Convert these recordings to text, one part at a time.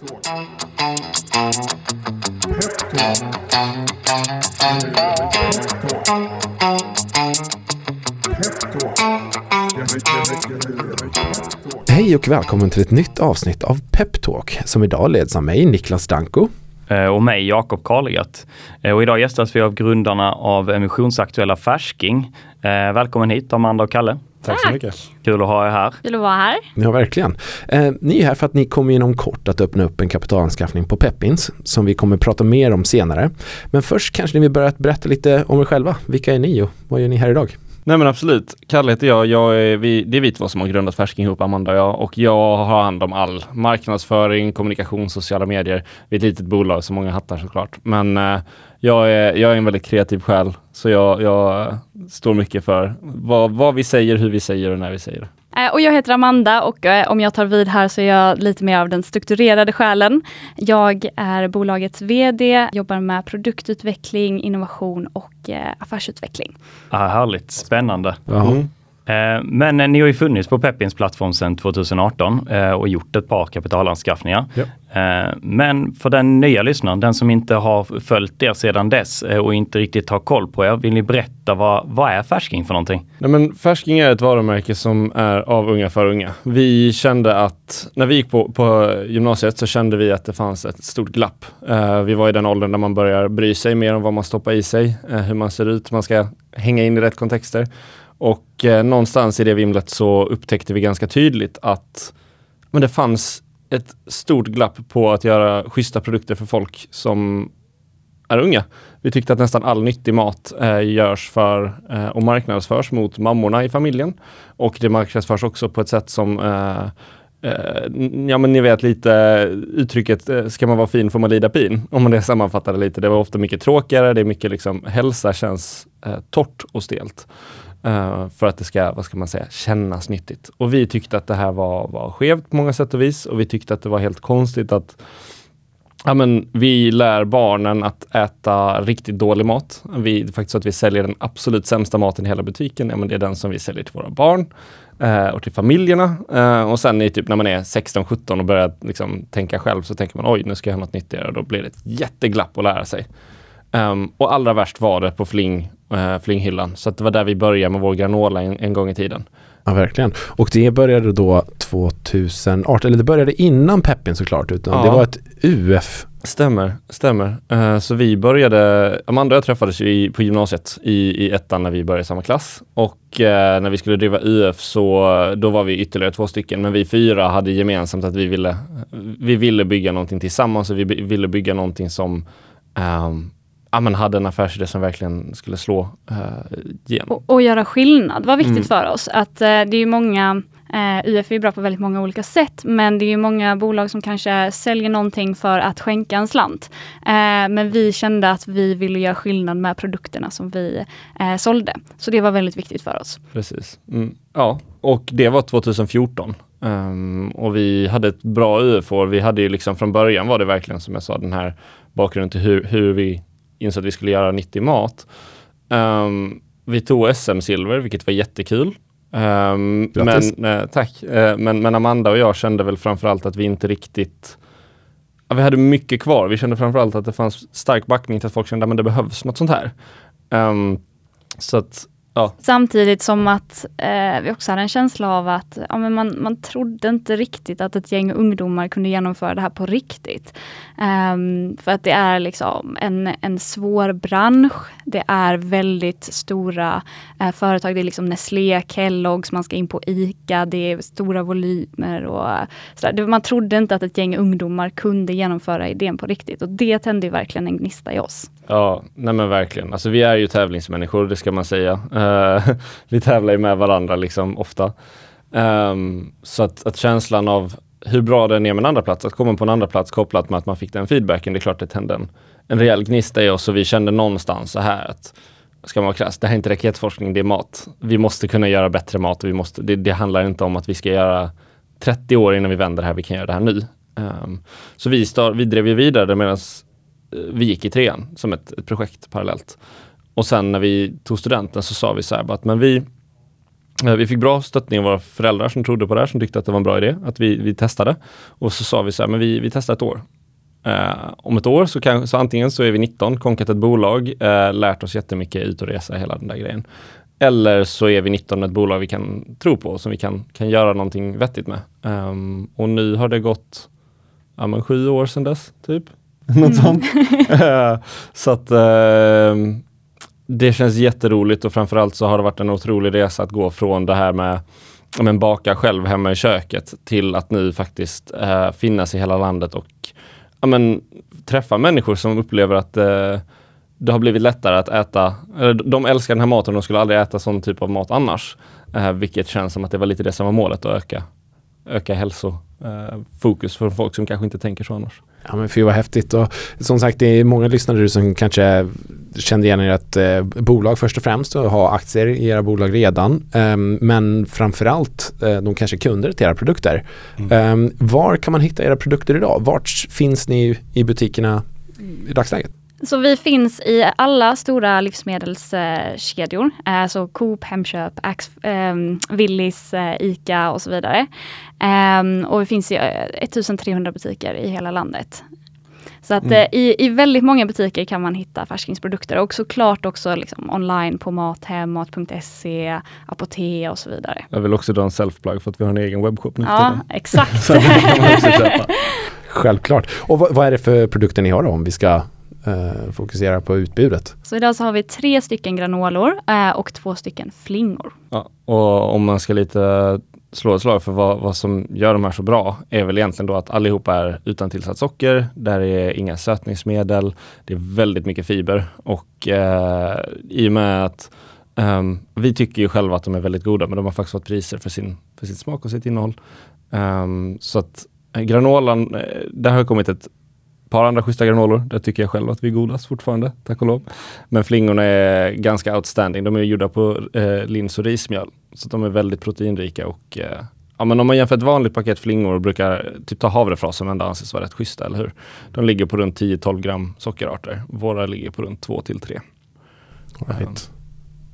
Hej och välkommen till ett nytt avsnitt av Peptalk som idag leds av mig, Niklas Danko. Eh, och mig, Jakob Karlegert. Eh, och idag gästas vi av grundarna av emissionsaktuella Färsking. Eh, välkommen hit Amanda och Kalle. Tack så mycket. Kul att ha er här. Kul att vara här. Ja, verkligen. Eh, ni är här för att ni kommer inom kort att öppna upp en kapitalanskaffning på Peppins som vi kommer prata mer om senare. Men först kanske ni vill börja berätta lite om er själva. Vilka är ni och vad gör ni här idag? Nej men absolut. Kalle heter jag. jag är, vi, det är vi två som har grundat Färsking ihop, Amanda och jag. Och jag har hand om all marknadsföring, kommunikation, sociala medier. Vi är ett litet bolag, så många hattar såklart. Men eh, jag, är, jag är en väldigt kreativ själ. Så jag, jag står mycket för vad, vad vi säger, hur vi säger och när vi säger det. Eh, och jag heter Amanda och eh, om jag tar vid här så är jag lite mer av den strukturerade själen. Jag är bolagets VD, jobbar med produktutveckling, innovation och eh, affärsutveckling. Ah, härligt, spännande. Mm. Eh, Men eh, ni har ju funnits på Peppins plattform sedan 2018 eh, och gjort ett par kapitalanskaffningar. Ja. Men för den nya lyssnaren, den som inte har följt er sedan dess och inte riktigt har koll på er, vill ni berätta vad, vad är Färsking för någonting? Nej, men Färsking är ett varumärke som är av unga för unga. Vi kände att när vi gick på, på gymnasiet så kände vi att det fanns ett stort glapp. Vi var i den åldern där man börjar bry sig mer om vad man stoppar i sig, hur man ser ut, man ska hänga in i rätt kontexter. Och eh, någonstans i det vimlet så upptäckte vi ganska tydligt att men det fanns ett stort glapp på att göra schyssta produkter för folk som är unga. Vi tyckte att nästan all nyttig mat eh, görs för eh, och marknadsförs mot mammorna i familjen. Och det marknadsförs också på ett sätt som eh, eh, ja men ni vet lite uttrycket eh, ska man vara fin får man lida pin. Om man det sammanfattar det lite. Det var ofta mycket tråkigare, det är mycket liksom hälsa känns eh, torrt och stelt. Uh, för att det ska, vad ska man säga, kännas nyttigt. Och vi tyckte att det här var, var skevt på många sätt och vis och vi tyckte att det var helt konstigt att Ja, men vi lär barnen att äta riktigt dålig mat. Vi, det är faktiskt så att vi säljer den absolut sämsta maten i hela butiken. Ja, men det är den som vi säljer till våra barn eh, och till familjerna. Eh, och sen i typ när man är 16-17 och börjar liksom, tänka själv så tänker man oj, nu ska jag ha något nyttigare. Och då blir det ett jätteglapp att lära sig. Um, och allra värst var det på Fling, uh, Flinghyllan. Så det var där vi började med vår granola en, en gång i tiden. Ja, verkligen. Och det började då 2018, eller det började innan Peppin såklart, utan Ja. det var ett UF. Stämmer, stämmer. Eh, så vi började, Amanda och jag träffades ju i, på gymnasiet i, i ettan när vi började i samma klass. Och eh, när vi skulle driva UF så eh, då var vi ytterligare två stycken. Men vi fyra hade gemensamt att vi ville, vi ville bygga någonting tillsammans och vi ville bygga någonting som ehm, ja, men hade en affärsidé som verkligen skulle slå uh, igenom. Och, och göra skillnad var viktigt Mm. för oss. Att eh, det är ju många Eh, UF är bra på väldigt många olika sätt, men det är ju många bolag som kanske säljer någonting för att skänka en slant. Eh, men vi kände att vi ville göra skillnad med produkterna som vi eh, sålde. Så det var väldigt viktigt för oss. Precis. Mm. Ja, och det var 2014. Ehm, och vi hade ett bra UF-år. Vi hade ju liksom från början var det verkligen som jag sa den här bakgrunden till hur, hur vi insåg att vi skulle göra nyttig mat. Ehm, vi tog SM-silver, vilket var jättekul. Um, men, eh, tack. Eh, men, men Amanda och jag kände väl framförallt att vi inte riktigt ja, vi hade mycket kvar. Vi kände framförallt att det fanns stark backning till att folk kände att det behövs något sånt här. Ehm, så att, ja. Samtidigt som att eh, vi också hade en känsla av att ja, men man, man trodde inte riktigt att ett gäng ungdomar kunde genomföra det här på riktigt. Ehm, för att det är liksom en, en svår bransch. Det är väldigt stora eh, företag. Det är liksom Nestlé, Kellogg's, man ska in på ICA, det är stora volymer. Och, sådär. Det, man trodde inte att ett gäng ungdomar kunde genomföra idén på riktigt. Och det tände verkligen en gnista i oss. Ja, nej men verkligen. Alltså vi är ju tävlingsmänniskor, det ska man säga. Uh, vi tävlar ju med varandra liksom ofta. Um, så att, att känslan av hur bra den är med en andra plats, att komma på en andra plats kopplat med att man fick den feedbacken, det är klart det tände en, en rejäl gnista i oss och vi kände någonstans så här att ska man vara krass, det här är inte raketforskning, det är mat. Vi måste kunna göra bättre mat och vi måste, det, det handlar inte om att vi ska göra 30 år innan vi vänder det här, vi kan göra det här nu. Um, så vi, start, vi drev ju vidare medan eh, vi gick i trean som ett, ett projekt parallellt. Och sen när vi tog studenten så sa vi så här att men vi, Eh, vi fick bra stöttning av våra föräldrar som trodde på det här, som tyckte att det var en bra idé, att vi, vi testade. Och så sa vi så här, men vi, vi testar ett år. Uh, om ett år så, kan, så antingen så är vi 19, konkat ett bolag, uh, lärt oss jättemycket, ut och resa, hela den där grejen. Eller så är vi 19 med ett bolag vi kan tro på, som vi kan, kan göra någonting vettigt med. Um, och nu har det gått ja, men sju år sedan dess, typ. Något mm. sånt. så att uh, det känns jätteroligt och framförallt så har det varit en otrolig resa att gå från det här med men baka själv hemma i köket till att nu faktiskt eh, finnas i hela landet och ja, men, träffa människor som upplever att eh, det har blivit lättare att äta, eller de älskar den här maten och de skulle aldrig äta sån typ av mat annars. Eh, vilket känns som att det var lite det som var målet, att öka, öka hälsofokus eh, för folk som kanske inte tänker så annars. Ja men fy vad häftigt och som sagt det är många lyssnare som kanske kände igen ert eh, bolag först och främst och har aktier i era bolag redan. Um, men framförallt eh, de kanske kunder till era produkter. Mm. Um, var kan man hitta era produkter idag? Vart finns ni i butikerna i dagsläget? Så vi finns i alla stora livsmedelskedjor, alltså Coop, Hemköp, Ax, eh, Willys, eh, ICA och så vidare. Eh, och vi finns i 1300 butiker i hela landet. Så att mm. i, i väldigt många butiker kan man hitta färskingsprodukter och såklart också liksom online på Mathem, mat.se, Apotea och så vidare. Jag vill också dra en self-plug för att vi har en egen webbshop nu Ja, exakt. Självklart. Och vad, vad, är det för produkter ni har då om vi ska eh, fokusera på utbudet. Så idag så har vi tre stycken granolor eh, och två stycken flingor. Ja, och om man ska lite slå ett slag för vad, vad, som gör de här så bra är väl egentligen då att allihopa är utan tillsatt socker. Där är inga sötningsmedel. Det är väldigt mycket fiber och eh, i och med att um, vi tycker ju själva att de är väldigt goda, men de har faktiskt fått priser för sin, för sitt smak och sitt innehåll. Um, så att eh, granolan, eh, där har kommit ett par andra schyssta granoler. Där tycker jag själv att vi är godast fortfarande, tack och lov. Men flingorna är ganska outstanding. De är gjorda på eh, lins och rismjöl. Så de är väldigt proteinrika och eh, ja, men om man jämför ett vanligt paket flingor brukar typ ta havrefras som ändå anses vara rätt schyssta, eller hur? De ligger på runt 10-12 gram sockerarter. Våra ligger på runt 2 till 3. Right.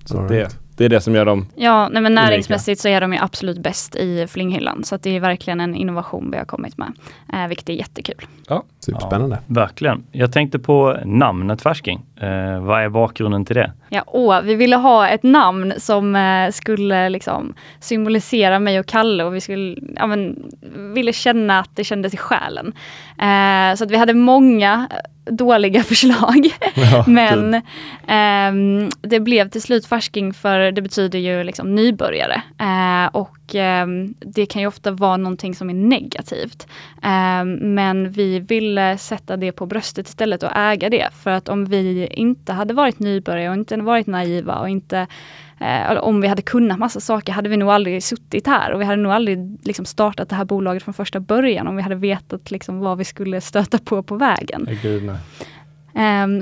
Så right. det, det är det som gör dem Ja, nej, men näringsmässigt så är de absolut bäst i flinghyllan. Så det är verkligen en innovation vi har kommit med, eh, vilket är jättekul. Ja, superspännande. Ja, verkligen. Jag tänkte på namnet Färsking. Eh, vad är bakgrunden till det? Ja, åh, vi ville ha ett namn som eh, skulle liksom symbolisera mig och Kalle och vi skulle, ja, men, ville känna att det kändes i själen. Eh, så att vi hade många dåliga förslag. Ja, Men eh, det blev till slut färsking för det betyder ju liksom nybörjare. Eh, och eh, det kan ju ofta vara någonting som är negativt. Eh, men vi ville sätta det på bröstet istället och äga det. För att om vi inte hade varit nybörjare och inte varit naiva och inte Eh, om vi hade kunnat massa saker hade vi nog aldrig suttit här och vi hade nog aldrig liksom, startat det här bolaget från första början om vi hade vetat liksom, vad vi skulle stöta på på vägen. Gud, nej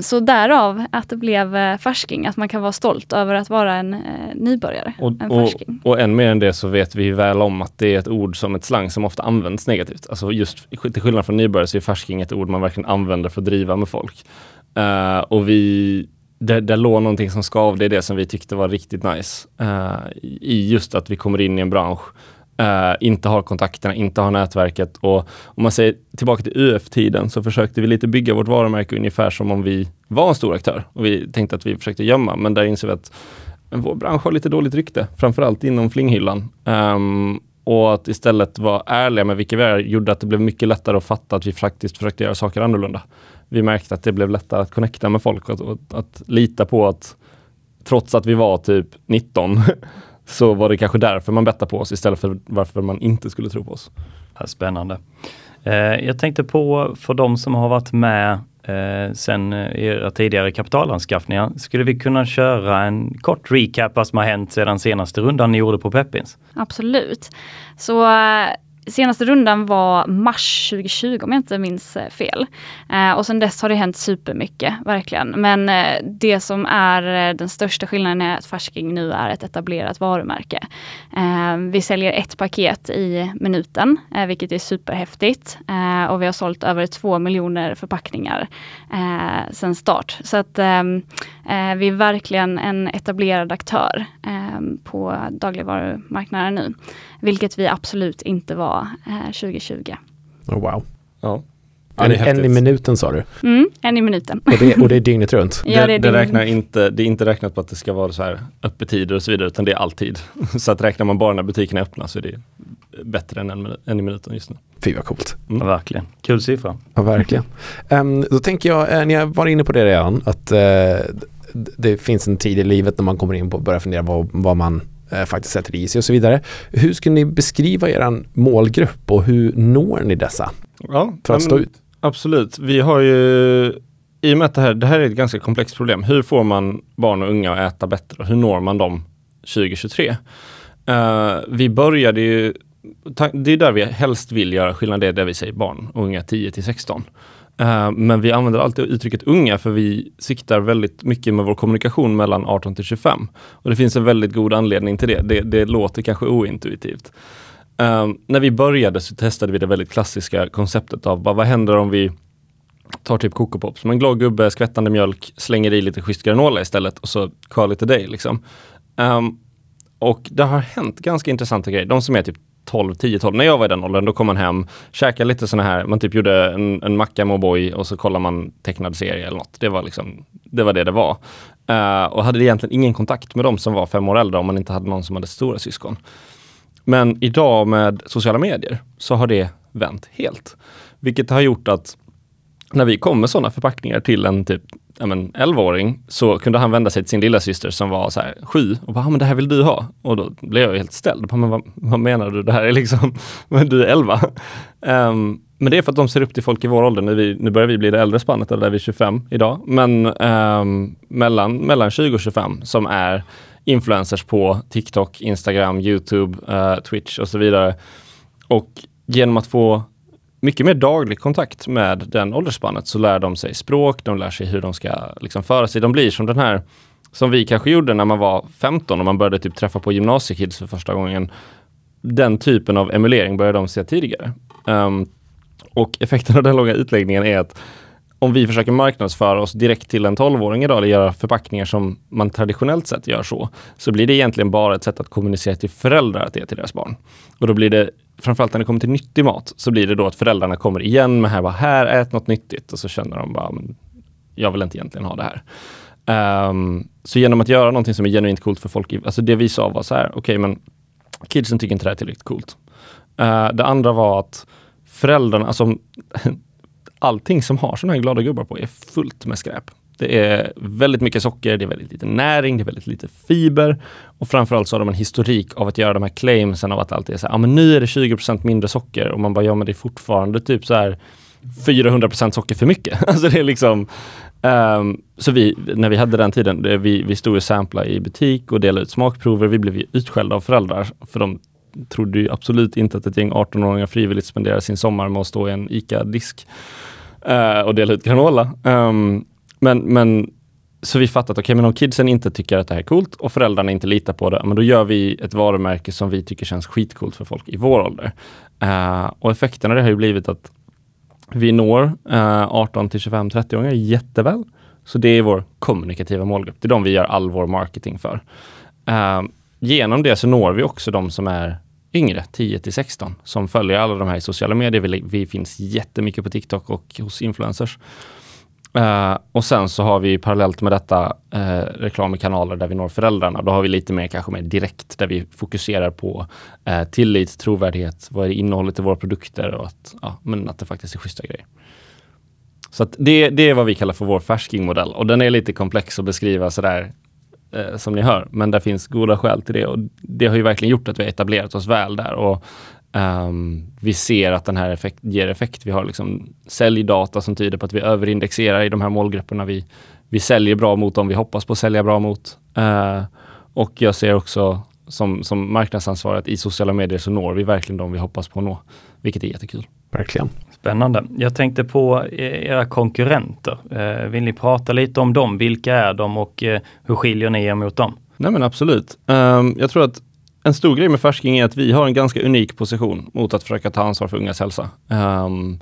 så därav att det blev uh, färsking, att man kan vara stolt över att vara en uh, nybörjare. Och, en och, och än mer än det så vet vi väl om att det är ett ord som ett slang som ofta används negativt. Alltså just till skillnad från nybörjare så är färsking ett ord man verkligen använder för att driva med folk. Uh, och vi det, det låg någonting som skavde i det som vi tyckte var riktigt nice. Uh, I just att vi kommer in i en bransch, uh, inte har kontakterna, inte har nätverket. Och om man säger tillbaka till UF-tiden så försökte vi lite bygga vårt varumärke ungefär som om vi var en stor aktör. Och vi tänkte att vi försökte gömma men där inser vi att vår bransch har lite dåligt rykte, framförallt inom flinghyllan. Um, och att istället vara ärliga med vilka vi är gjorde att det blev mycket lättare att fatta att vi faktiskt försökte göra saker annorlunda. Vi märkte att det blev lättare att connecta med folk och, och att lita på att trots att vi var typ 19 så var det kanske därför man bettade på oss istället för varför man inte skulle tro på oss. Spännande. Eh, jag tänkte på för de som har varit med eh, sen era tidigare kapitalanskaffningar. Skulle vi kunna köra en kort recap vad som har hänt sedan senaste rundan ni gjorde på Peppins? Absolut. Så Senaste rundan var mars 2020 om jag inte minns eh, fel. Eh, och sen dess har det hänt supermycket, verkligen. Men eh, det som är eh, den största skillnaden är att Färsking nu är ett etablerat varumärke. Eh, vi säljer ett paket i minuten, eh, vilket är superhäftigt. Eh, och vi har sålt över två miljoner förpackningar eh, sen start. Så att ehm, Eh, vi är verkligen en etablerad aktör eh, på dagligvarumarknaden nu, vilket vi absolut inte var 2020. Oh, wow. Ja. En, en, i minuten sa du? Mm, en i minuten. Och det, och det är dygnet runt? ja, det, är det, det räknar inte, det är inte räknat på att det ska vara så här öppettider och så vidare, utan det är alltid. så att räknar man bara när butikerna är öppna så är det bättre än en, en i minuten just nu. Fy vad coolt. Mm. Ja, verkligen. Kul siffra. Ja, verkligen. Um, då tänker jag, eh, ni har varit inne på det redan, att uh, det finns en tid i livet när man kommer in på att börja fundera vad, vad man faktiskt sätter i sig och så vidare. Hur skulle ni beskriva er målgrupp och hur når ni dessa? Ja, för att stå ut? Absolut. Vi har ju i och med att det här, det här är ett ganska komplext problem. Hur får man barn och unga att äta bättre? Hur når man dem 2023? Uh, vi började ju, det är där vi helst vill göra skillnad, det är där vi säger barn och unga 10 till 16. Uh, men vi använder alltid uttrycket unga för vi siktar väldigt mycket med vår kommunikation mellan 18 till 25. Och det finns en väldigt god anledning till det. Det, det låter kanske ointuitivt. Uh, när vi började så testade vi det väldigt klassiska konceptet av vad händer om vi tar typ Coco Pops, som en glad gubbe, skvättande mjölk, slänger i lite schysst granola istället och så call it a day liksom. Um, och det har hänt ganska intressanta grejer. De som är typ 12, 10, 12. När jag var i den åldern, då kom man hem, käkade lite sådana här, man typ gjorde en, en macka med O'boy och så kollade man tecknad serie eller något. Det var liksom, det var det det var. Uh, och hade egentligen ingen kontakt med de som var fem år äldre om man inte hade någon som hade stora syskon. Men idag med sociala medier så har det vänt helt. Vilket har gjort att när vi kom med sådana förpackningar till en typ ja, men, 11-åring så kunde han vända sig till sin lilla syster som var så här, sju och bara, ah, men det här vill du ha. Och då blev jag helt ställd. men vad, vad, menar du? Det här är liksom, du är 11. Um, ehm, men det är för att de ser upp till folk i vår ålder. Nu, vi, nu börjar vi bli det äldre spannet, eller är vi 25 idag. Men um, mellan, mellan 20 och 25 som är influencers på TikTok, Instagram, YouTube, uh, Twitch och så vidare. Och genom att få mycket mer daglig kontakt med den åldersspannet så lär de sig språk, de lär sig hur de ska liksom föra sig. De blir som den här som vi kanske gjorde när man var 15 och man började typ träffa på gymnasiekids för första gången. Den typen av emulering började de se tidigare. Um, och effekten av den långa utläggningen är att om vi försöker marknadsföra oss direkt till en 12-åring idag, eller göra förpackningar som man traditionellt sett gör så, så blir det egentligen bara ett sätt att kommunicera till föräldrar att det är till deras barn. Och då blir det framförallt när det kommer till nyttig mat så blir det då att föräldrarna kommer igen med här, bara, här ät något nyttigt och så känner de bara, men jag vill inte egentligen ha det här. Um, så genom att göra någonting som är genuint coolt för folk, alltså det vi sa var så här, okej okay, men kidsen tycker inte det här är tillräckligt coolt. Uh, det andra var att föräldrarna, alltså allting som har sådana här glada gubbar på är fullt med skräp. Det är väldigt mycket socker, det är väldigt lite näring, det är väldigt lite fiber och framförallt så har de en historik av att göra de här claimsen av att allt är så här, ja men nu är det 20% mindre socker och man bara, ja men det är fortfarande typ så här 400% socker för mycket. alltså det är liksom um, så vi, när vi hade den tiden, det, vi, vi stod och samplade i butik och delade ut smakprover. Vi blev ju utskällda av föräldrar för de trodde ju absolut inte att ett gäng 18-åringar frivilligt spenderar sin sommar med att stå i en ICA-disk uh, och dela ut granola. Um, men, men så vi fattat, okej, okay, men om kidsen inte tycker att det här är coolt och föräldrarna inte litar på det, men då gör vi ett varumärke som vi tycker känns skitcoolt för folk i vår ålder. Uh, och effekten av det har ju blivit att vi når eh, uh, 18 till 25, 30-åringar jätteväl. Så det är vår kommunikativa målgrupp. Det är de vi gör all vår marketing för. Uh, genom det så når vi också de som är yngre, 10 till 16, som följer alla de här i sociala medier. Vi, vi finns jättemycket på TikTok och hos influencers. Uh, och sen så har vi parallellt med detta eh, uh, reklam i kanaler där vi når föräldrarna. Då har vi lite mer kanske mer direkt där vi fokuserar på uh, tillit, trovärdighet, vad är innehållet i våra produkter och att, ja, men att det faktiskt är schyssta grejer. Så det, det är vad vi kallar för vår färskingmodell och den är lite komplex att beskriva sådär som ni hör, men det finns goda skäl till det och det har ju verkligen gjort att vi har etablerat oss väl där och Um, vi ser att den här effekt, ger effekt. Vi har liksom säljdata som tyder på att vi överindexerar i de här målgrupperna. Vi, vi säljer bra mot dem vi hoppas på att sälja bra mot. Uh, och jag ser också som, som marknadsansvarig att i sociala medier så når vi verkligen de vi hoppas på att nå, vilket är jättekul. Verkligen. Spännande. Jag tänkte på era konkurrenter. Uh, vill ni prata lite om dem? Vilka är de och uh, hur skiljer ni er mot dem? Nej men absolut. Um, jag tror att en stor grej med Färsking är att vi har en ganska unik position mot att försöka ta ansvar för ungas hälsa. Um,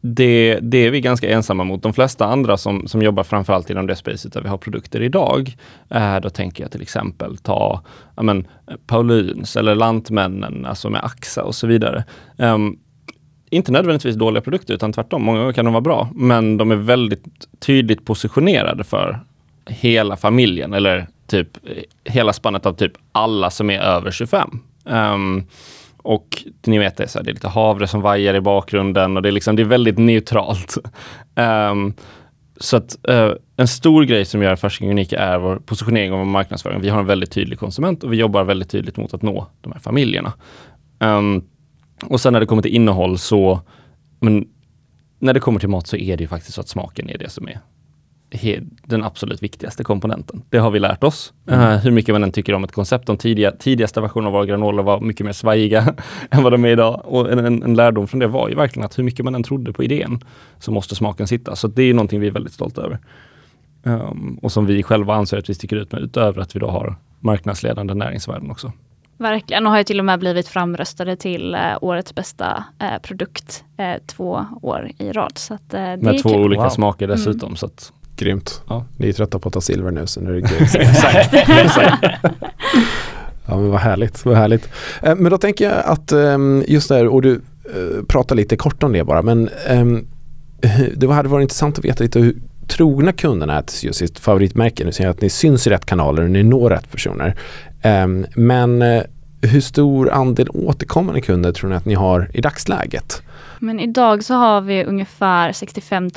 det, det är vi ganska ensamma mot. De flesta andra som, som jobbar framförallt inom det spacet där vi har produkter idag, eh, då tänker jag till exempel ta men, Paulins eller Lantmännen, alltså med Axa och så vidare. Um, inte nödvändigtvis dåliga produkter utan tvärtom, många gånger kan de vara bra, men de är väldigt tydligt positionerade för hela familjen eller typ hela spannet av typ alla som är över 25. Um, ehm, och ni vet det, så här, det är lite havre som vajar i bakgrunden och det är, liksom, det är väldigt neutralt. Um, så att uh, en stor grej som gör Fasching unika är vår positionering och vår marknadsföring. Vi har en väldigt tydlig konsument och vi jobbar väldigt tydligt mot att nå de här familjerna. Um, och sen när det kommer till innehåll så, men när det kommer till mat så är det ju faktiskt så att smaken är det som är den absolut viktigaste komponenten. Det har vi lärt oss. Mm. Uh, hur mycket man än tycker om ett koncept. De tidiga, tidigaste versionerna av våra granoler var mycket mer svajiga än vad de är idag. Och en, en, en, lärdom från det var ju verkligen att hur mycket man än trodde på idén så måste smaken sitta. Så det är någonting vi är väldigt stolta över. Um, och som vi själva anser att vi sticker ut med utöver att vi då har marknadsledande näringsvärden också. Verkligen, och har ju till och med blivit framröstade till eh, årets bästa eh, produkt eh, två år i rad. Så att, eh, Med två kul. olika wow. smaker dessutom. Mm. Så att, Grymt. Ja. Ni är trötta på att ta silver nu så nu är det guld. Exakt. ja men vad härligt, vad härligt. Eh, men då tänker jag att ehm, just där, och du eh, pratar lite kort om det bara, men ehm, det hade varit intressant att veta lite hur trogna kunderna är till just sitt favoritmärke. Nu ser jag att ni syns i rätt kanaler och ni når rätt personer. Ehm, men eh, hur stor andel återkommande kunder tror ni att ni har i dagsläget? Men idag så har vi ungefär 65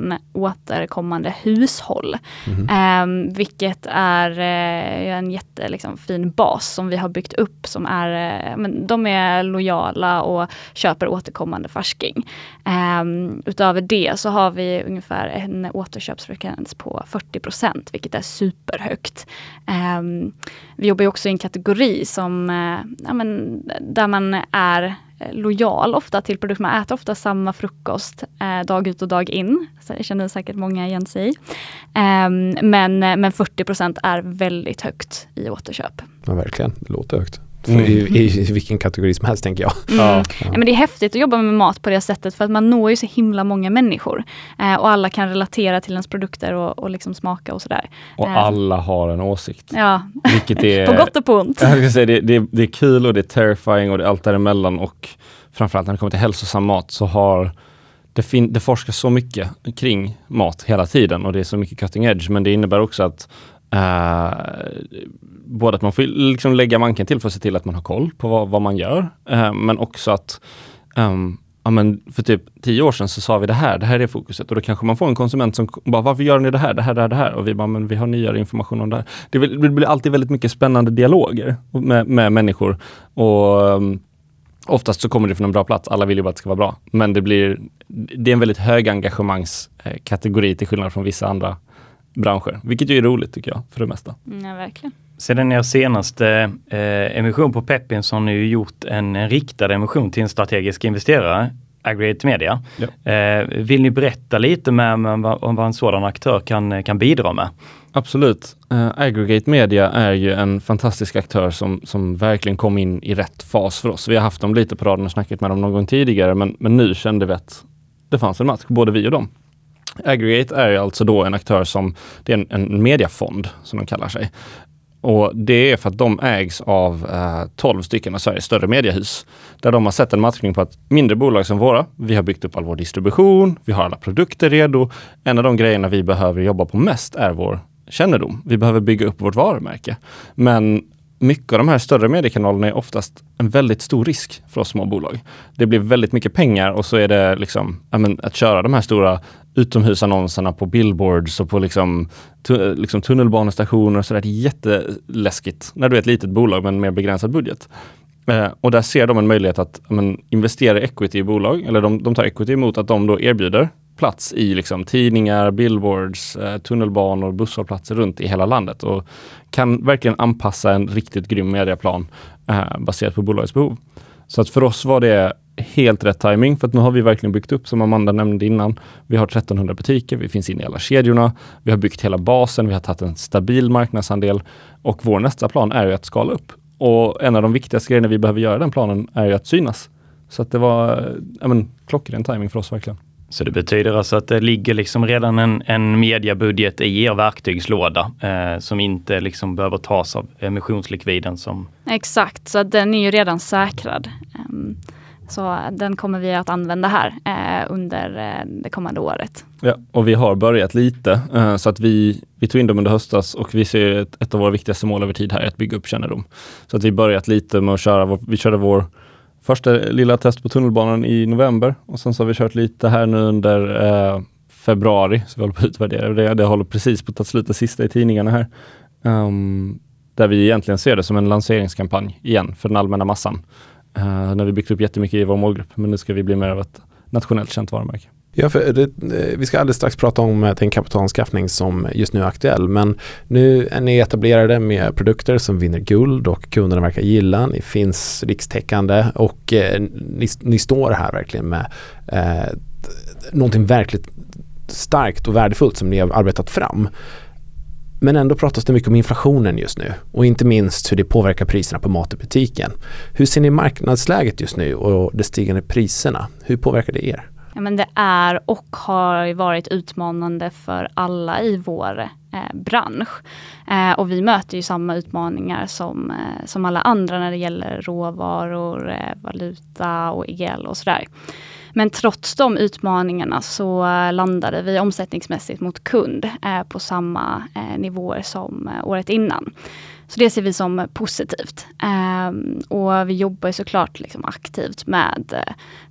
000 återkommande hushåll. Mm. Eh, vilket är eh, en jättefin liksom, bas som vi har byggt upp som är, eh, men de är lojala och köper återkommande färsking. Eh, utöver det så har vi ungefär en återköpsfrekvens på 40% vilket är superhögt. Ehm, vi jobbar också i en kategori som, eh, ja, men, där man är Eh, lojal ofta till produkter. Man äter ofta samma frukost eh, dag ut och dag in. Så det känner säkert många igen sig i. Ehm, eh, men, men 40% är väldigt högt i återköp. Ja, verkligen, det låter högt. Mm. I, I, vilken kategori som helst tänker jag. Mm. Ja. ja. men det är häftigt att jobba med mat på det sättet för att man når ju så himla många människor. Eh, och alla kan relatera till ens produkter och, och liksom smaka och sådär. Och eh. alla har en åsikt. Ja, Vilket är, på gott och på ont. Jag ska säga, det, det, det är kul och det är terrifying och det är allt däremellan och framförallt när det kommer till hälsosam mat så har det, fin- det forskas så mycket kring mat hela tiden och det är så mycket cutting edge men det innebär också att Uh, både att man får liksom lägga manken till för att se till att man har koll på vad, vad man gör, uh, men också att um, ja, men för typ tio år sedan så sa vi det här, det här är fokuset och då kanske man får en konsument som bara, varför gör ni det här, det här, det här, det här? Och vi bara, men vi har nyare information om det här. Det, det blir alltid väldigt mycket spännande dialoger med, med människor och um, Oftast så kommer det från en bra plats, alla vill ju bara att det ska vara bra. Men det blir, det är en väldigt hög engagemangskategori eh, till skillnad från vissa andra branscher, vilket ju är roligt tycker jag för det mesta. Mm, ja, verkligen. Sedan er senaste eh, emission på Pepin så har ni ju gjort en, en riktad emission till en strategisk investerare, Aggregate Media. Ja. Eh, vill ni berätta lite med, med, om vad en sådan aktör kan, kan bidra med? Absolut. Uh, Aggregate Media är ju en fantastisk aktör som, som verkligen kom in i rätt fas för oss. Vi har haft dem lite på raden och snackat med dem någon gång tidigare men, men nu kände vi att det fanns en match, både vi och dem. Aggregate är alltså då en aktör som, det är en, en mediafond som de kallar sig. Och det är för att de ägs av eh, 12 stycken av Sveriges större mediehus. Där de har sett en matchning på att mindre bolag som våra, vi har byggt upp all vår distribution, vi har alla produkter redo. En av de grejerna vi behöver jobba på mest är vår kännedom. Vi behöver bygga upp vårt varumärke. Men mycket av de här större mediekanalerna är oftast en väldigt stor risk för oss små bolag. Det blir väldigt mycket pengar och så är det liksom, men, att köra de här stora utomhusannonserna på billboards och på liksom, tu, liksom tunnelbanestationer och sådär. Det är jätteläskigt när du är ett litet bolag med en mer begränsad budget. Eh, och där ser de en möjlighet att men, investera equity i bolag, eller de, de tar equity emot att de då erbjuder plats i liksom, tidningar, billboards, eh, tunnelbanor, busshållplatser runt i hela landet och kan verkligen anpassa en riktigt grym mediaplan eh, baserat på bolagets behov. Så att för oss var det helt rätt timing för att nu har vi verkligen byggt upp, som Amanda nämnde innan, vi har 1300 butiker, vi finns inne i alla kedjorna, vi har byggt hela basen, vi har tagit en stabil marknadsandel och vår nästa plan är ju att skala upp. Och en av de viktigaste grejerna vi behöver göra den planen är ju att synas. Så att det var ja, men, klockren timing för oss verkligen. Så det betyder alltså att det ligger liksom redan en, en mediabudget i er verktygslåda eh, som inte liksom behöver tas av emissionslikviden som... Exakt, så den är ju redan säkrad. Um, så den kommer vi att använda här eh, under eh, det kommande året. Ja, och vi har börjat lite eh, så att vi, vi tog in dem under höstas och vi ser ett, ett av våra viktigaste mål över tid här är att bygga upp kännedom. Så att vi börjat lite med att köra, vår, vi körde vår första lilla test på tunnelbanan i november och sen så har vi kört lite här nu under eh, februari, så vi håller på att utvärdera det. Det håller precis på att ta slut det sista i tidningarna här. Um, där vi egentligen ser det som en lanseringskampanj igen för den allmänna massan. Uh, när vi byggt upp jättemycket i vår målgrupp, men nu ska vi bli mer av ett nationellt känt varumärke. Ja, för det, eh, vi ska alldeles strax prata om eh, den kapitalanskaffning som just nu är aktuell. Men nu är ni etablerade med produkter som vinner guld och kunderna verkar gilla. Ni finns rikstäckande och eh, ni, ni, står här verkligen med eh, någonting verkligt starkt och värdefullt som ni har arbetat fram. Men ändå pratas det mycket om inflationen just nu och inte minst hur det påverkar priserna på mat i butiken. Hur ser ni marknadsläget just nu och de stigande priserna? Hur påverkar det er? Ja, men det är och har varit utmanande för alla i vår eh, bransch. Eh, och vi möter ju samma utmaningar som, eh, som alla andra när det gäller råvaror, eh, valuta och el och sådär. Men trots de utmaningarna så landade vi omsättningsmässigt mot kund eh, på samma eh, nivåer som eh, året innan. Så det ser vi som positivt. Ehm, och vi jobbar såklart liksom aktivt med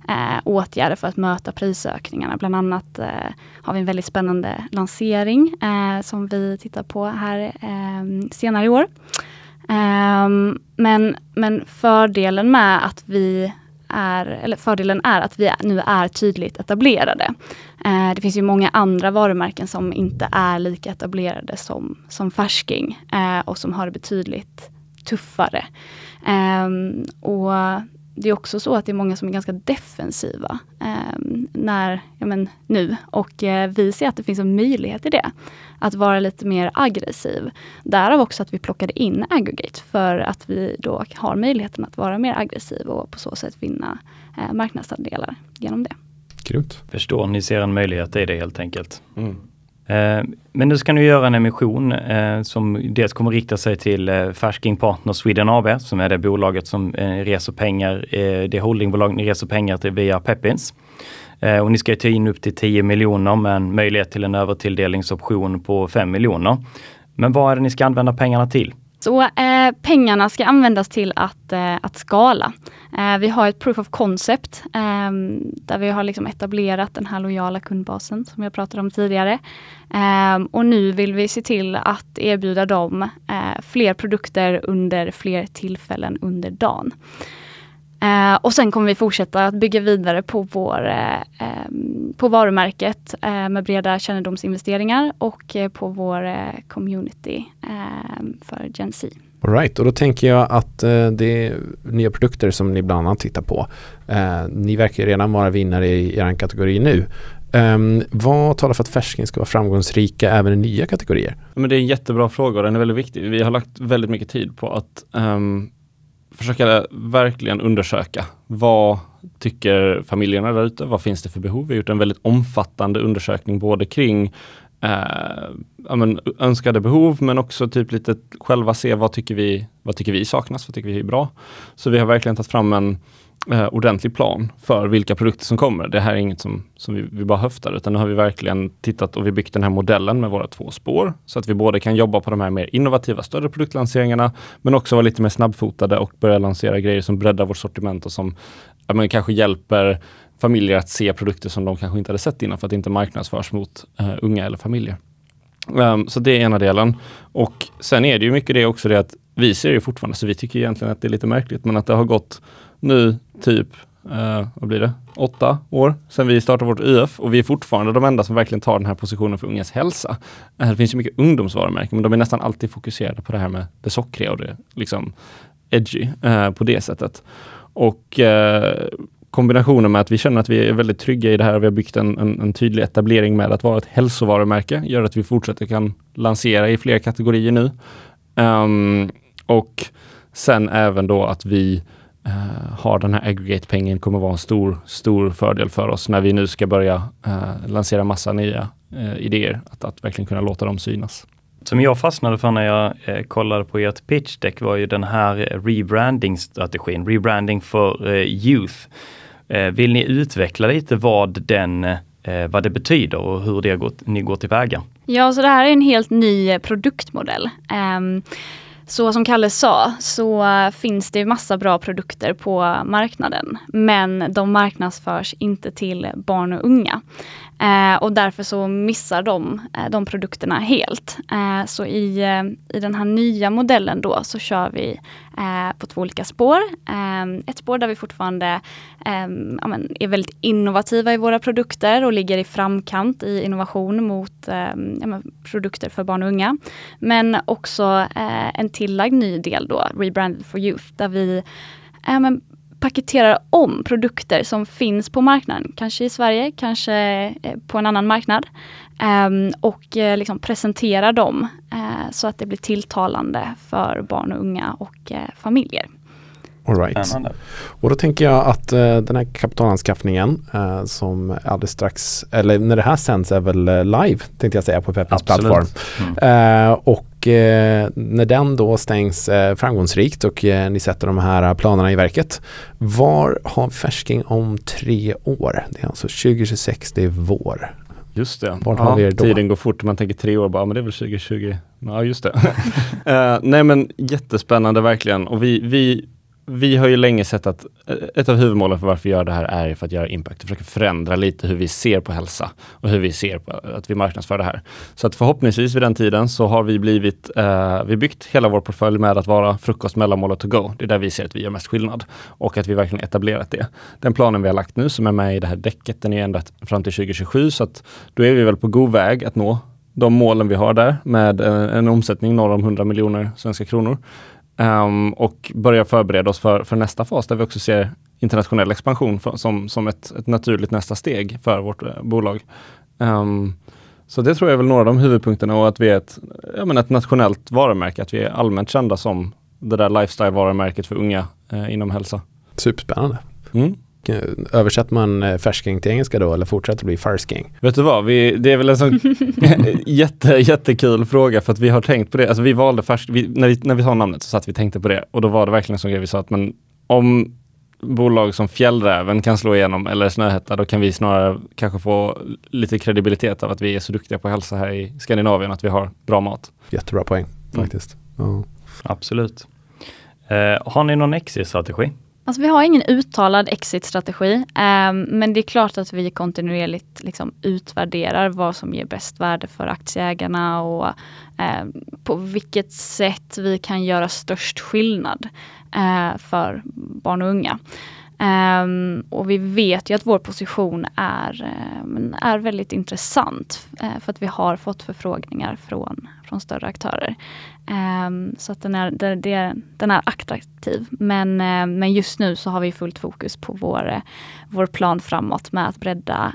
eh, åtgärder för att möta prisökningarna. Bland annat eh, har vi en väldigt spännande lansering som vi tittar på här ehm, senare i år. Ehm, men, men fördelen med att vi är, eller fördelen är att vi nu är tydligt etablerade. Eh, det finns ju många andra varumärken som inte är lika etablerade som, som Färsking eh, och som har det betydligt tuffare. Ehm, och det är också så att det är många som är ganska defensiva eh, när, ja men, nu. Och eh, vi ser att det finns en möjlighet i det. Att vara lite mer aggressiv. Därav också att vi plockade in Aggregate för att vi då har möjligheten att vara mer aggressiv och på så sätt vinna eh, marknadsandelar genom det. Grymt. Förstår, ni ser en möjlighet i det helt enkelt. Mm. Eh, men nu ska ni göra en emission eh, som dels kommer rikta sig till eh, Färsking Partner Sweden AB som är det bolaget som eh, reser pengar, det holdingbolag ni reser pengar till via Pepins. Och ni ska ta in upp till 10 miljoner med en möjlighet till en övertilldelningsoption på 5 miljoner. Men vad är det ni ska använda pengarna till? Så eh, pengarna ska användas till att, eh, att skala. Eh, vi har ett proof of concept ehm, där vi har liksom etablerat den här lojala kundbasen som jag pratade om tidigare. Ehm, och nu vill vi se till att erbjuda dem eh, fler produkter under fler tillfällen under dagen. Eh, och sen kommer vi fortsätta att bygga vidare på, vår, eh, ehm, på varumärket eh, med breda kännedomsinvesteringar och eh, på vår eh, community ehm, för Gen Z. Alright, och då tänker jag att eh, det är nya produkter som ni bland annat tittar på. ni verkar redan vara vinnare i er kategori nu. Um, vad talar för att färsking ska vara framgångsrika även i nya kategorier? Men det är en jättebra fråga och den är väldigt viktig. Vi har lagt väldigt mycket tid på att um, försöka verkligen undersöka vad tycker familjerna där ute? Vad finns det för behov? Vi har gjort en väldigt omfattande undersökning både kring eh, ja, men, önskade behov men också typ lite själva se vad tycker vi, vad tycker vi saknas, vad tycker vi är bra. Så vi har verkligen tagit fram en eh, ordentlig plan för vilka produkter som kommer. Det här är inget som, som vi, vi bara höftar, utan nu har vi verkligen tittat och vi byggt den här modellen med våra två spår, så att vi både kan jobba på de här mer innovativa, större produktlanseringarna, men också vara lite mer snabbfotade och börja lansera grejer som breddar vårt sortiment och som ja, men kanske hjälper familjer att se produkter som de kanske inte hade sett innan för att det inte marknadsförs mot eh, unga eller familjer. Um, så det är ena delen. Och sen är det ju mycket det också det att vi ser ju fortfarande, så vi tycker egentligen att det är lite märkligt, men att det har gått nu typ, eh, vad blir det, åtta år sedan vi startade vårt UF och vi är fortfarande de enda som verkligen tar den här positionen för ungas hälsa. Eh, det finns ju mycket ungdomsvarumärken men de är nästan alltid fokuserade på det här med det sockriga och det liksom edgy eh, på det sättet. Och eh, kombinationen med att vi känner att vi är väldigt trygga i det här. Vi har byggt en, en, en tydlig etablering med att vara ett hälsovarumärke, gör att vi fortsätter kan lansera i fler kategorier nu. Um, och sen även då att vi uh, har den här aggregate-pengen kommer vara en stor, stor fördel för oss när vi nu ska börja uh, lansera massa nya uh, idéer. Att, att verkligen kunna låta dem synas. Som jag fastnade för när jag eh, kollade på ert pitch deck var ju den här rebranding-strategin, rebranding för eh, youth. Eh, vill ni utveckla lite vad den vad det betyder och hur det går, ni går tillväga? Ja, så det här är en helt ny produktmodell. Så som Kalle sa så eh, finns det massa bra produkter på marknaden. Men de marknadsförs inte till barn och unga. Eh, och därför så missar de eh, de produkterna helt. Eh, så i, eh, i den här nya modellen då så kör vi eh, på två olika spår. Eh, ett spår där vi fortfarande eh, ja, men, är väldigt innovativa i våra produkter och ligger i framkant i innovation mot eh, ja, men, produkter för barn och unga. Men också en tillagd ny del då, Rebranded for Youth, där vi men, paketerar om produkter som finns på marknaden, kanske i Sverige, kanske eh, på en annan marknad. Ehm, och eh, liksom presenterar dem eh, så att det blir tilltalande för barn och unga och familjer. All right. Och då tänker jag att uh, den här kapitalanskaffningen uh, som alldeles strax, eller när det här sänds är väl uh, live tänkte jag säga på Peppins plattform. Mm. och när den då stängs framgångsrikt och ni sätter de här planerna i verket. Var har färsking om tre år? Det är alltså 2026, det är vår. Just det. Vart ja, har vi då? Tiden går fort, man tänker tre år bara, men det är väl 2020. Ja, just det. nej men jättespännande verkligen och vi, vi vi har ju länge sett att eh, ett av huvudmålen för varför vi gör det här är för att göra impact och försöka förändra lite hur vi ser på hälsa och hur vi ser på att vi marknadsför det här. Så att förhoppningsvis vid den tiden så har vi blivit, eh, vi byggt hela vår portfölj med att vara frukost, mellanmål och to go. Det är där vi ser att vi gör mest skillnad och att vi verkligen etablerat det. Den planen vi har lagt nu som är med i det här däcket, den är ändrat fram till 2027 så att då är vi väl på god väg att nå de målen vi har där med en, en omsättning norr om 100 miljoner svenska kronor. Um, och börja förbereda oss för, för nästa fas där vi också ser internationell expansion för, som, som ett, ett, naturligt nästa steg för vårt uh, bolag. Um, så det tror jag är väl några av de huvudpunkterna och att vi är ett, ja, men ett nationellt varumärke, att vi är allmänt kända som det där lifestyle-varumärket för unga uh, inom hälsa. Superspännande. Mm. Eh, översätter man eh, färsking till engelska då eller fortsätter bli farsking? Vet du vad, vi, det är väl en sån jätte, jättekul fråga för att vi har tänkt på det. Alltså vi valde färsk, vi, när, vi, när vi sa namnet så satt vi och tänkte på det och då var det verkligen som grej vi sa att men om bolag som Fjällräven kan slå igenom eller Snöhetta, då kan vi snarare kanske få lite kredibilitet av att vi är så duktiga på hälsa här i Skandinavien, att vi har bra mat. Jättebra poäng mm. faktiskt. Mm. Ja. Absolut. Eh, har ni någon exit-strategi? Alltså vi har ingen uttalad exit-strategi, eh, men det är klart att vi kontinuerligt liksom utvärderar vad som ger bäst värde för aktieägarna och eh, på vilket sätt vi kan göra störst skillnad eh, för barn och unga. Um, och vi vet ju att vår position är, um, är väldigt intressant uh, för att vi har fått förfrågningar från, från större aktörer. Um, så att den är, det, det, den är attraktiv. Men, uh, men just nu så har vi fullt fokus på vår, uh, vår plan framåt med att bredda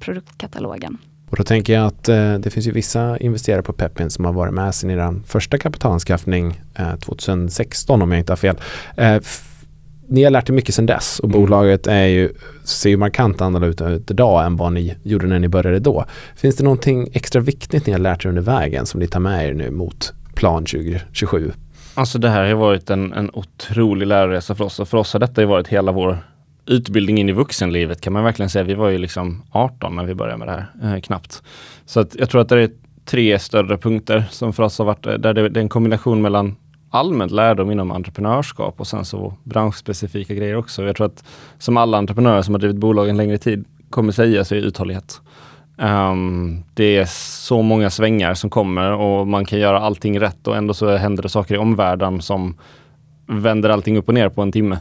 produktkatalogen. Och då tänker jag att eh, det finns ju vissa investerare på Pepin som har varit med sedan i den första kapitalanskaffning eh, 2016 om jag inte har fel. Eh, ni har lärt er mycket sedan dess och mm. bolaget är ju, ser ju markant annorlunda ut idag än vad ni gjorde när ni började då. Finns det någonting extra viktigt ni har lärt er under vägen som ni tar med er nu mot plan 2027? Alltså det här har varit en, en otrolig läroresa för oss och för oss har detta varit hela vår utbildning in i vuxenlivet kan man verkligen säga. Vi var ju liksom 18 när vi började med det här, eh, knappt. Så att jag tror att det är tre större punkter som för oss har varit, eh, där det, det är en kombination mellan allmänt lärdom inom entreprenörskap och sen så branschspecifika grejer också. Jag tror att som alla entreprenörer som har drivit bolag en längre tid kommer säga så är uthållighet. Um, det är så många svängar som kommer och man kan göra allting rätt och ändå så händer det saker i omvärlden som vänder allting upp och ner på en timme.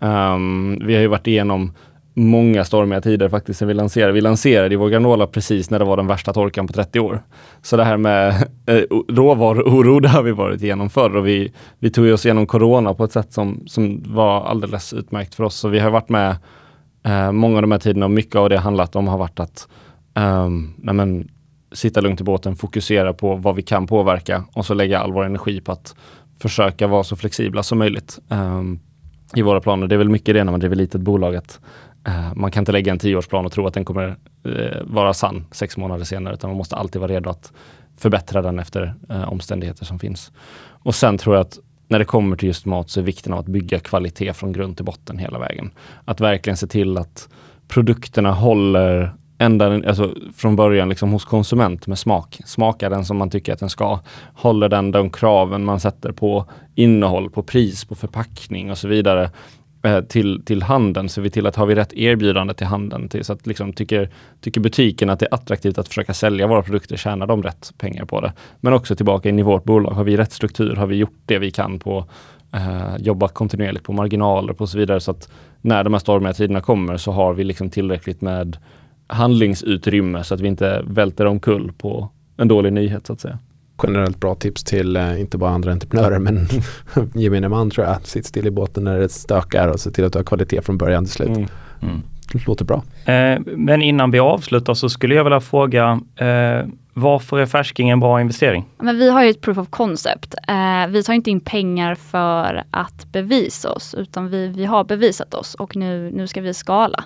Um, vi har ju varit igenom många stormiga tider faktiskt sen vi lanserade. Vi lanserade i vår granola precis när det var den värsta torkan på 30 år. Så det här med eh, råvaruoro, det har vi varit igenom förr och vi, vi tog oss igenom corona på ett sätt som, som var alldeles utmärkt för oss. Så vi har varit med eh, många av de här tiderna och mycket av det handlat om har varit att um, men, sitta lugnt i båten, fokusera på vad vi kan påverka och så lägga all vår energi på att försöka vara så flexibla som möjligt. eh, i våra planer. Det är väl mycket det när man driver litet bolag att Eh, man kan inte lägga en tioårsplan och tro att den kommer eh, vara sann sex månader senare, utan man måste alltid vara redo att förbättra den efter eh, omständigheter som finns. Och sen tror jag att när det kommer till just mat så är vikten av att bygga kvalitet från grund till botten hela vägen. Att verkligen se till att produkterna håller ända alltså från början liksom hos konsument med smak. Smakar den som man tycker att den ska. Håller den de kraven man sätter på innehåll, på pris, på förpackning och så vidare Eh, till, till handeln. ser vi till att har vi rätt erbjudande till handeln. Till, så att liksom tycker, tycker butiken att det är attraktivt att försöka sälja våra produkter, tjänar de rätt pengar på det. Men också tillbaka in i vårt bolag. Har vi rätt struktur? Har vi gjort det vi kan på eh, jobba kontinuerligt på marginaler och så vidare. Så att när de här stormiga tiderna kommer så har vi liksom tillräckligt med handlingsutrymme så att vi inte välter omkull på en dålig nyhet så att säga. Generellt bra tips till eh, inte bara andra entreprenörer men gemene man tror jag. Sitt still i båten när det stökar och se till att du har kvalitet från början till slut. Mm. Mm. Det låter bra. Eh, men innan vi avslutar så skulle jag vilja fråga eh, varför är färsking en bra investering? Men vi har ju ett proof of concept. Eh, vi tar inte in pengar för att bevisa oss utan vi, vi har bevisat oss och nu, nu ska vi skala.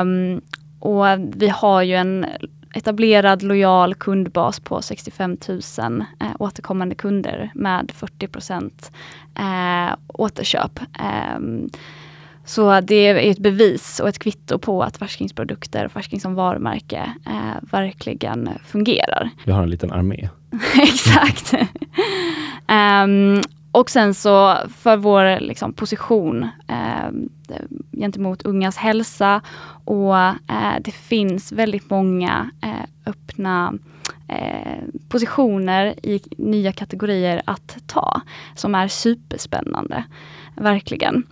Um, och vi har ju en etablerad lojal kundbas på 65 000 eh, återkommande kunder med 40 procent eh, återköp. Eh, så det är ett bevis och ett kvitto på att färskingsprodukter, färsking som varumärke, eh, verkligen fungerar. Vi har en liten armé. Exakt. um, och sen så för vår liksom, position eh, gentemot ungas hälsa och eh, det finns väldigt många eh, öppna eh, positioner i nya kategorier att ta som är superspännande. Verkligen.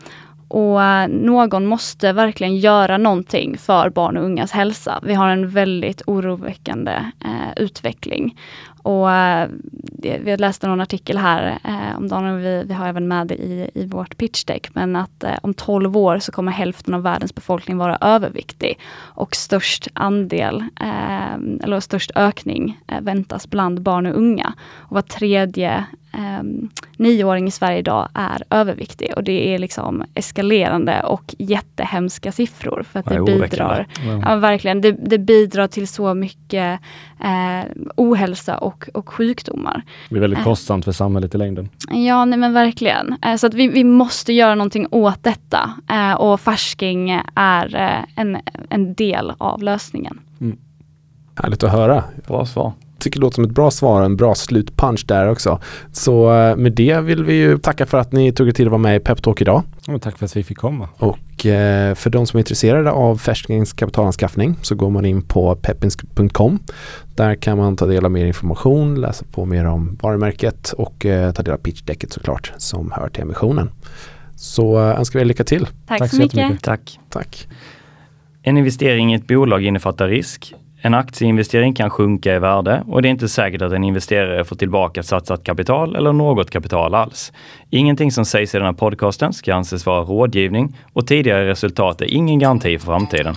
Och eh, någon måste verkligen göra någonting för barn och ungas hälsa. Vi har en väldigt oroväckande eh, utveckling. Och eh, vi läste någon artikel här eh, om dagen, och vi, vi har även med det i, i vårt pitch deck, men att eh, om 12 år så kommer hälften av världens befolkning vara överviktig. Och störst andel, eh, eller störst ökning eh, väntas bland barn och unga. Och var tredje eh, nioåring i Sverige idag är överviktig och det är liksom eskalerande och jättehemska siffror. För att det bidrar, ja, verkligen, det, det, bidrar till så mycket ohälsa och, och sjukdomar. Det blir väldigt eh. kostsamt för samhället i längden. Ja, nej men verkligen. Eh, så att vi, vi måste göra någonting åt detta eh, och färsking är en, en del av lösningen. Mm. Härligt att höra. Bra svar tycker det låter som ett bra svar, en bra slutpunch där också. Så eh, med det vill vi ju tacka för att ni tog er tid att vara med i Peptalk idag. Och tack för att vi fick komma. Och eh, för de som är intresserade av färstingskapitalanskaffning så går man in på peppins.com. Där kan man ta del av mer information, läsa på mer om varumärket och eh, ta del av pitchdecket såklart som hör till emissionen. Så önskar vi er lycka till. Tack, Tack så, så mycket. Tack. Tack. En investering i ett bolag innefattar risk. En aktieinvestering kan sjunka i värde och det är inte säkert att en investerare får tillbaka satsat kapital eller något kapital alls. Ingenting som sägs i den här podcasten ska anses vara rådgivning och tidigare resultat är ingen garanti för framtiden.